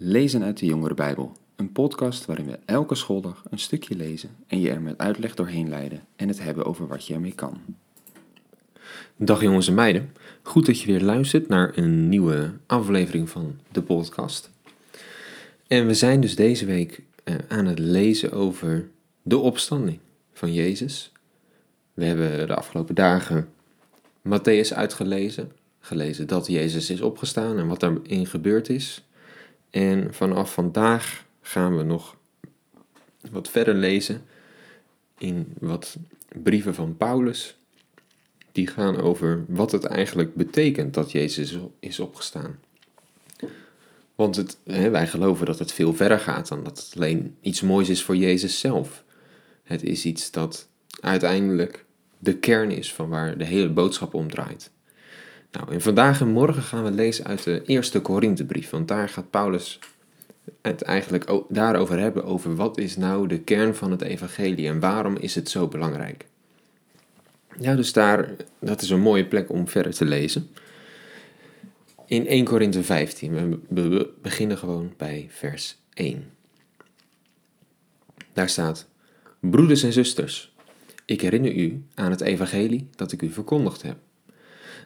Lezen uit de Jongere Bijbel, een podcast waarin we elke schooldag een stukje lezen en je er met uitleg doorheen leiden en het hebben over wat je ermee kan. Dag jongens en meiden, goed dat je weer luistert naar een nieuwe aflevering van de podcast. En we zijn dus deze week eh, aan het lezen over de opstanding van Jezus. We hebben de afgelopen dagen Matthäus uitgelezen, gelezen dat Jezus is opgestaan en wat daarin gebeurd is. En vanaf vandaag gaan we nog wat verder lezen in wat brieven van Paulus. Die gaan over wat het eigenlijk betekent dat Jezus is opgestaan. Want het, hè, wij geloven dat het veel verder gaat dan dat het alleen iets moois is voor Jezus zelf. Het is iets dat uiteindelijk de kern is van waar de hele boodschap om draait. Nou, en vandaag en morgen gaan we lezen uit de eerste Korinthebrief, want daar gaat Paulus het eigenlijk daarover hebben, over wat is nou de kern van het evangelie en waarom is het zo belangrijk. Ja, dus daar, dat is een mooie plek om verder te lezen. In 1 Korinthe 15, we beginnen gewoon bij vers 1. Daar staat, Broeders en zusters, ik herinner u aan het evangelie dat ik u verkondigd heb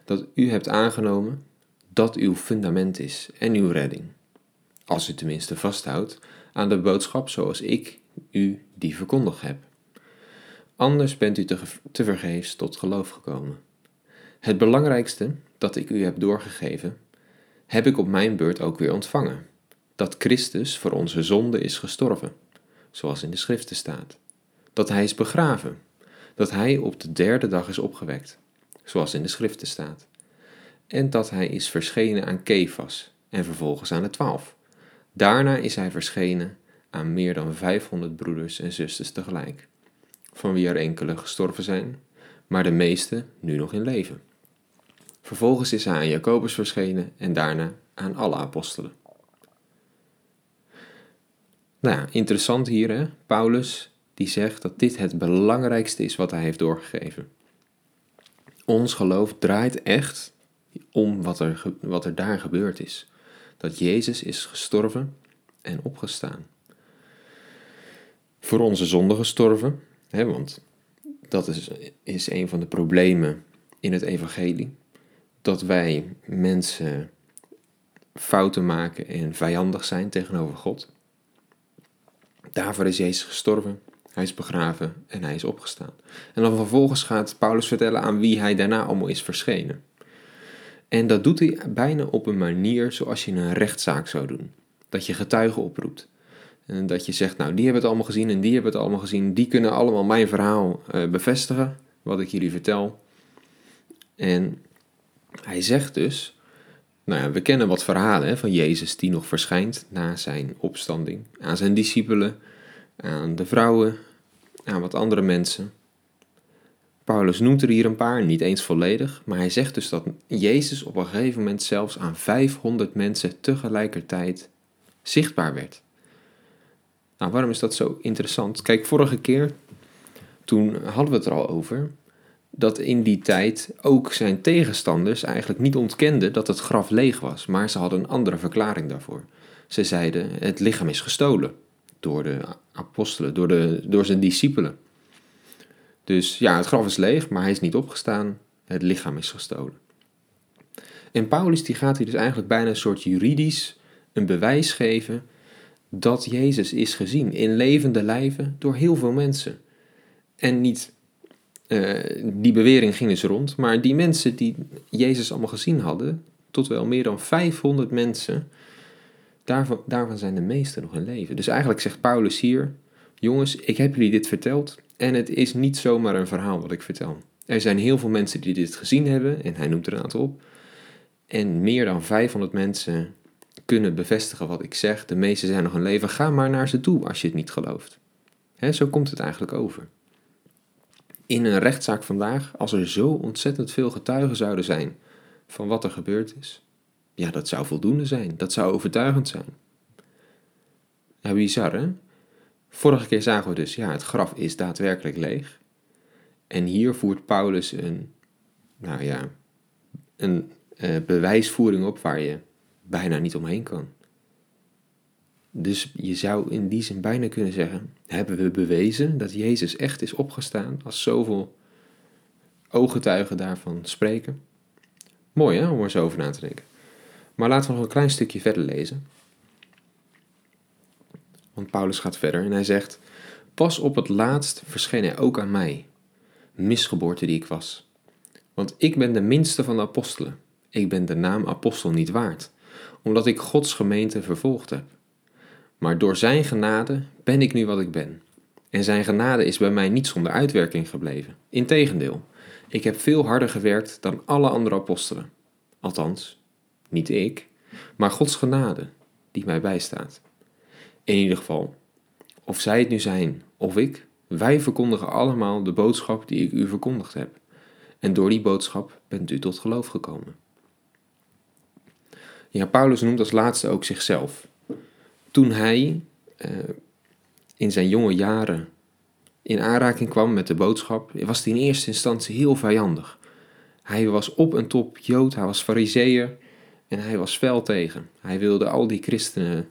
dat u hebt aangenomen dat uw fundament is en uw redding. Als u tenminste vasthoudt aan de boodschap zoals ik u die verkondigd heb. Anders bent u te, vergeefs tot geloof gekomen. Het belangrijkste dat ik u heb doorgegeven, heb ik op mijn beurt ook weer ontvangen: dat Christus voor onze zonde is gestorven, zoals in de schriften staat. Dat hij is begraven, dat hij op de derde dag is opgewekt zoals in de schriften staat. En dat hij is verschenen aan Kefas en vervolgens aan de twaalf. Daarna is hij verschenen aan meer dan 500 broeders en zusters tegelijk, van wie er enkele gestorven zijn, maar de meeste nu nog in leven. Vervolgens is hij aan Jacobus verschenen en daarna aan alle apostelen. Nou ja, interessant hier hè, Paulus die zegt dat dit het belangrijkste is wat hij heeft doorgegeven ons geloof draait echt om wat er, wat er daar gebeurd is. Dat Jezus is gestorven en opgestaan. Voor onze zonde gestorven, hè, want dat is, is een van de problemen in het evangelie. Dat wij mensen fouten maken en vijandig zijn tegenover God. Daarvoor is Jezus gestorven hij is begraven en hij is opgestaan. En dan vervolgens gaat Paulus vertellen aan wie hij daarna allemaal is verschenen. En dat doet hij bijna op een manier zoals je een rechtszaak zou doen. Dat je getuigen oproept. En dat je zegt, nou die hebben het allemaal gezien en die hebben het allemaal gezien. Die kunnen allemaal mijn verhaal uh, bevestigen, wat ik jullie vertel. En hij zegt dus, nou ja, we kennen wat verhalen hè, van Jezus die nog verschijnt na zijn opstanding. Aan zijn discipelen, aan de vrouwen, aan wat andere mensen. Paulus noemt er hier een paar, niet eens volledig, maar hij zegt dus dat Jezus op een gegeven moment zelfs aan 500 mensen tegelijkertijd zichtbaar werd. Nou, waarom is dat zo interessant? Kijk, vorige keer, toen hadden we het er al over, dat in die tijd ook zijn tegenstanders eigenlijk niet ontkenden dat het graf leeg was, maar ze hadden een andere verklaring daarvoor. Ze zeiden: het lichaam is gestolen door de apostelen, door, de, door zijn discipelen. Dus ja, het graf is leeg, maar hij is niet opgestaan. Het lichaam is gestolen. En Paulus die gaat hier dus eigenlijk bijna een soort juridisch een bewijs geven dat Jezus is gezien in levende lijven door heel veel mensen. En niet, uh, die bewering ging dus rond, maar die mensen die Jezus allemaal gezien hadden, tot wel meer dan 500 mensen, Daarvan, zijn de meesten nog in leven. Dus eigenlijk zegt Paulus hier: Jongens, ik heb jullie dit verteld en het is niet zomaar een verhaal wat ik vertel. Er zijn heel veel mensen die dit gezien hebben, en hij noemt er een aantal op. En meer dan 500 mensen kunnen bevestigen wat ik zeg. De meeste zijn nog in leven. Ga maar naar ze toe als je het niet gelooft. zo komt het eigenlijk over. In een rechtszaak vandaag, als er zo ontzettend veel getuigen zouden zijn van wat er gebeurd is, ja, dat zou voldoende zijn. Dat zou overtuigend zijn. Ja, bizar hè? Vorige keer zagen we dus, ja, het graf is daadwerkelijk leeg. En hier voert Paulus een, nou ja, een uh, bewijsvoering op waar je bijna niet omheen kan. Dus je zou in die zin bijna kunnen zeggen: hebben we bewezen dat Jezus echt is opgestaan als zoveel ooggetuigen daarvan spreken? Mooi hè, om er zo over na te denken. Maar laten we nog een klein stukje verder lezen. Want Paulus gaat verder en hij zegt: Pas op het laatst verscheen hij ook aan mij, misgeboorte die ik was. Want ik ben de minste van de apostelen. Ik ben de naam apostel niet waard, omdat ik Gods gemeente vervolgd heb. Maar door zijn genade ben ik nu wat ik ben. En zijn genade is bij mij niet zonder uitwerking gebleven. Integendeel, ik heb veel harder gewerkt dan alle andere apostelen. Althans, niet ik, maar Gods genade die mij bijstaat. In ieder geval, of zij het nu zijn of ik, wij verkondigen allemaal de boodschap die ik u verkondigd heb. En door die boodschap bent u tot geloof gekomen. Ja, Paulus noemt als laatste ook zichzelf. Toen hij uh, in zijn jonge jaren in aanraking kwam met de boodschap, was hij in eerste instantie heel vijandig. Hij was op en top Jood, hij was fariseer en hij was fel tegen. Hij wilde al die christenen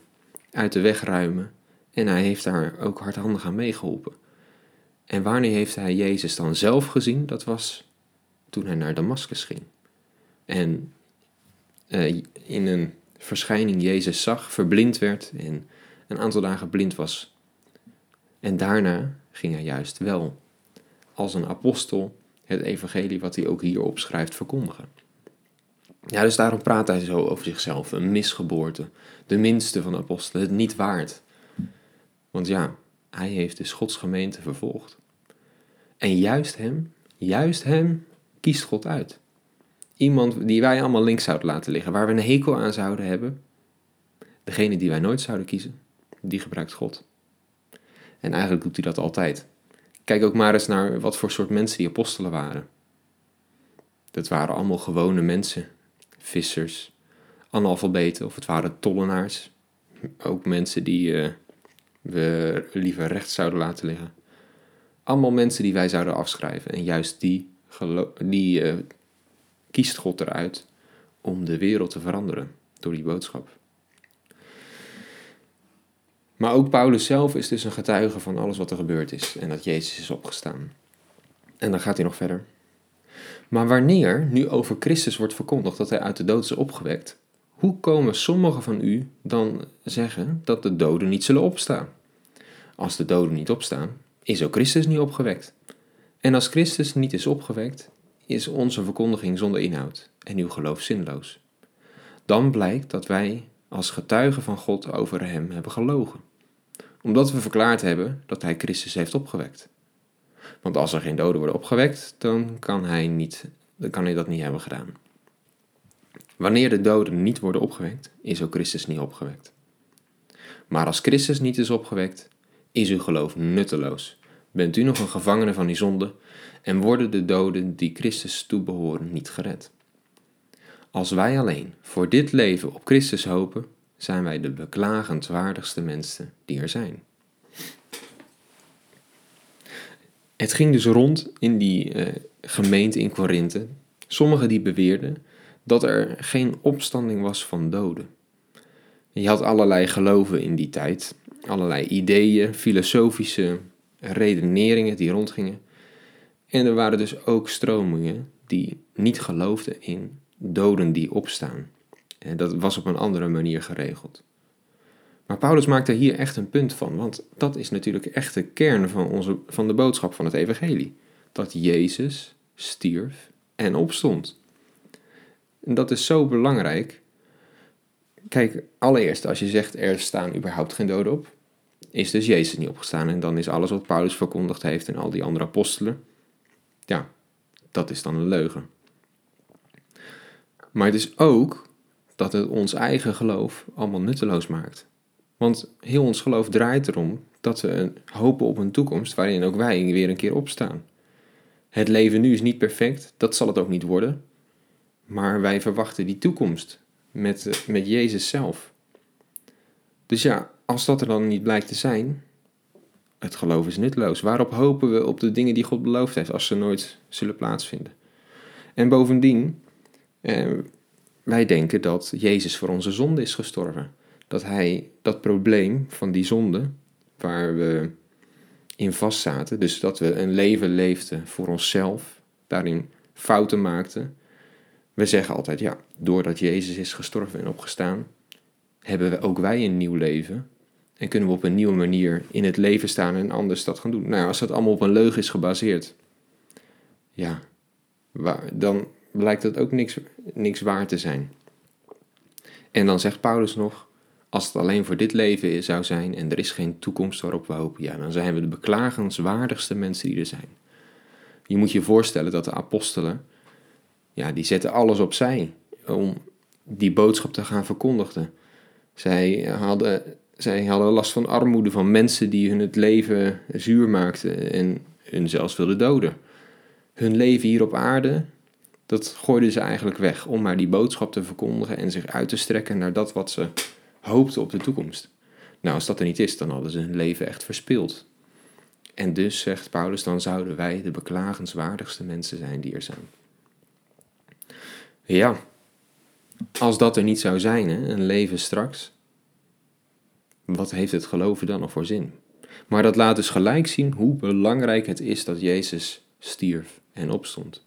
uit de weg ruimen en hij heeft daar ook hardhandig aan meegeholpen. En wanneer heeft hij Jezus dan zelf gezien? Dat was toen hij naar Damascus ging. En uh, in een verschijning Jezus zag, verblind werd en een aantal dagen blind was. En daarna ging hij juist wel als een apostel het evangelie wat hij ook hier opschrijft verkondigen. Ja, dus daarom praat hij zo over zichzelf, een misgeboorte, de minste van apostelen, het niet waard. Want ja, hij heeft de Gods gemeente vervolgd. En juist hem, juist hem kiest God uit. Iemand die wij allemaal links zouden laten liggen, waar we een hekel aan zouden hebben. Degene die wij nooit zouden kiezen, die gebruikt God. En eigenlijk doet hij dat altijd. Kijk ook maar eens naar wat voor soort mensen die apostelen waren. Dat waren allemaal gewone mensen, vissers, analfabeten of het waren tollenaars. Ook mensen die uh, we liever rechts zouden laten liggen. Allemaal mensen die wij zouden afschrijven. En juist die, die uh, kiest God eruit om de wereld te veranderen door die boodschap. Maar ook Paulus zelf is dus een getuige van alles wat er gebeurd is en dat Jezus is opgestaan. En dan gaat hij nog verder. Maar wanneer nu over Christus wordt verkondigd dat hij uit de dood is opgewekt, hoe komen sommigen van u dan zeggen dat de doden niet zullen opstaan? Als de doden niet opstaan, is ook Christus niet opgewekt. En als Christus niet is opgewekt, is onze verkondiging zonder inhoud en uw geloof zinloos. Dan blijkt dat wij als getuigen van God over hem hebben gelogen, omdat we verklaard hebben dat hij Christus heeft opgewekt. Want als er geen doden worden opgewekt, dan kan hij, niet, dan kan hij dat niet hebben gedaan. Wanneer de doden niet worden opgewekt, is ook Christus niet opgewekt. Maar als Christus niet is opgewekt, is uw geloof nutteloos. Bent u nog een gevangene van die zonde en worden de doden die Christus toebehoren niet gered. Als wij alleen voor dit leven op Christus hopen, zijn wij de beklagenswaardigste mensen die er zijn. Het ging dus rond in die uh, gemeente in Korinthe. Sommigen die beweerden dat er geen opstanding was van doden. Je had allerlei geloven in die tijd, allerlei ideeën, filosofische redeneringen die rondgingen. En er waren dus ook stromingen die niet geloofden in doden die opstaan. Dat was op een andere manier geregeld. Maar Paulus maakt er hier echt een punt van, want dat is natuurlijk echt de kern van, onze, van de boodschap van het Evangelie: dat Jezus stierf en opstond. En dat is zo belangrijk. Kijk, allereerst, als je zegt er staan überhaupt geen doden op, is dus Jezus niet opgestaan. En dan is alles wat Paulus verkondigd heeft en al die andere apostelen, ja, dat is dan een leugen. Maar het is ook dat het ons eigen geloof allemaal nutteloos maakt. Want heel ons geloof draait erom dat we hopen op een toekomst waarin ook wij weer een keer opstaan. Het leven nu is niet perfect, dat zal het ook niet worden. Maar wij verwachten die toekomst met, met Jezus zelf. Dus ja, als dat er dan niet blijkt te zijn, het geloof is nutteloos. Waarop hopen we op de dingen die God beloofd heeft als ze nooit zullen plaatsvinden? En bovendien, eh, wij denken dat Jezus voor onze zonde is gestorven. Dat hij dat probleem van die zonde, waar we in vast zaten, dus dat we een leven leefden voor onszelf, daarin fouten maakten. We zeggen altijd, ja, doordat Jezus is gestorven en opgestaan, hebben we ook wij een nieuw leven. En kunnen we op een nieuwe manier in het leven staan en anders dat gaan doen. Nou, als dat allemaal op een leugen is gebaseerd, ja, dan blijkt dat ook niks, niks waar te zijn. En dan zegt Paulus nog, als het alleen voor dit leven zou zijn en er is geen toekomst waarop we hopen, ja, dan zijn we de beklagenswaardigste mensen die er zijn. Je moet je voorstellen dat de apostelen, ja, die zetten alles opzij om die boodschap te gaan verkondigen. Zij hadden, zij hadden last van armoede, van mensen die hun het leven zuur maakten en hun zelfs wilden doden. Hun leven hier op aarde, dat gooiden ze eigenlijk weg om maar die boodschap te verkondigen en zich uit te strekken naar dat wat ze hoopten op de toekomst. Nou, als dat er niet is, dan hadden ze hun leven echt verspild. En dus, zegt Paulus, dan zouden wij de beklagenswaardigste mensen zijn die er zijn. Ja, als dat er niet zou zijn, hè, een leven straks, wat heeft het geloven dan nog voor zin? Maar dat laat dus gelijk zien hoe belangrijk het is dat Jezus stierf en opstond.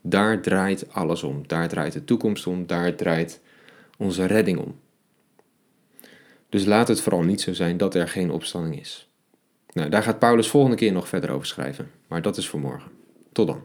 Daar draait alles om. Daar draait de toekomst om. Daar draait onze redding om. Dus laat het vooral niet zo zijn dat er geen opstanding is. Nou, daar gaat Paulus volgende keer nog verder over schrijven. Maar dat is voor morgen. Tot dan.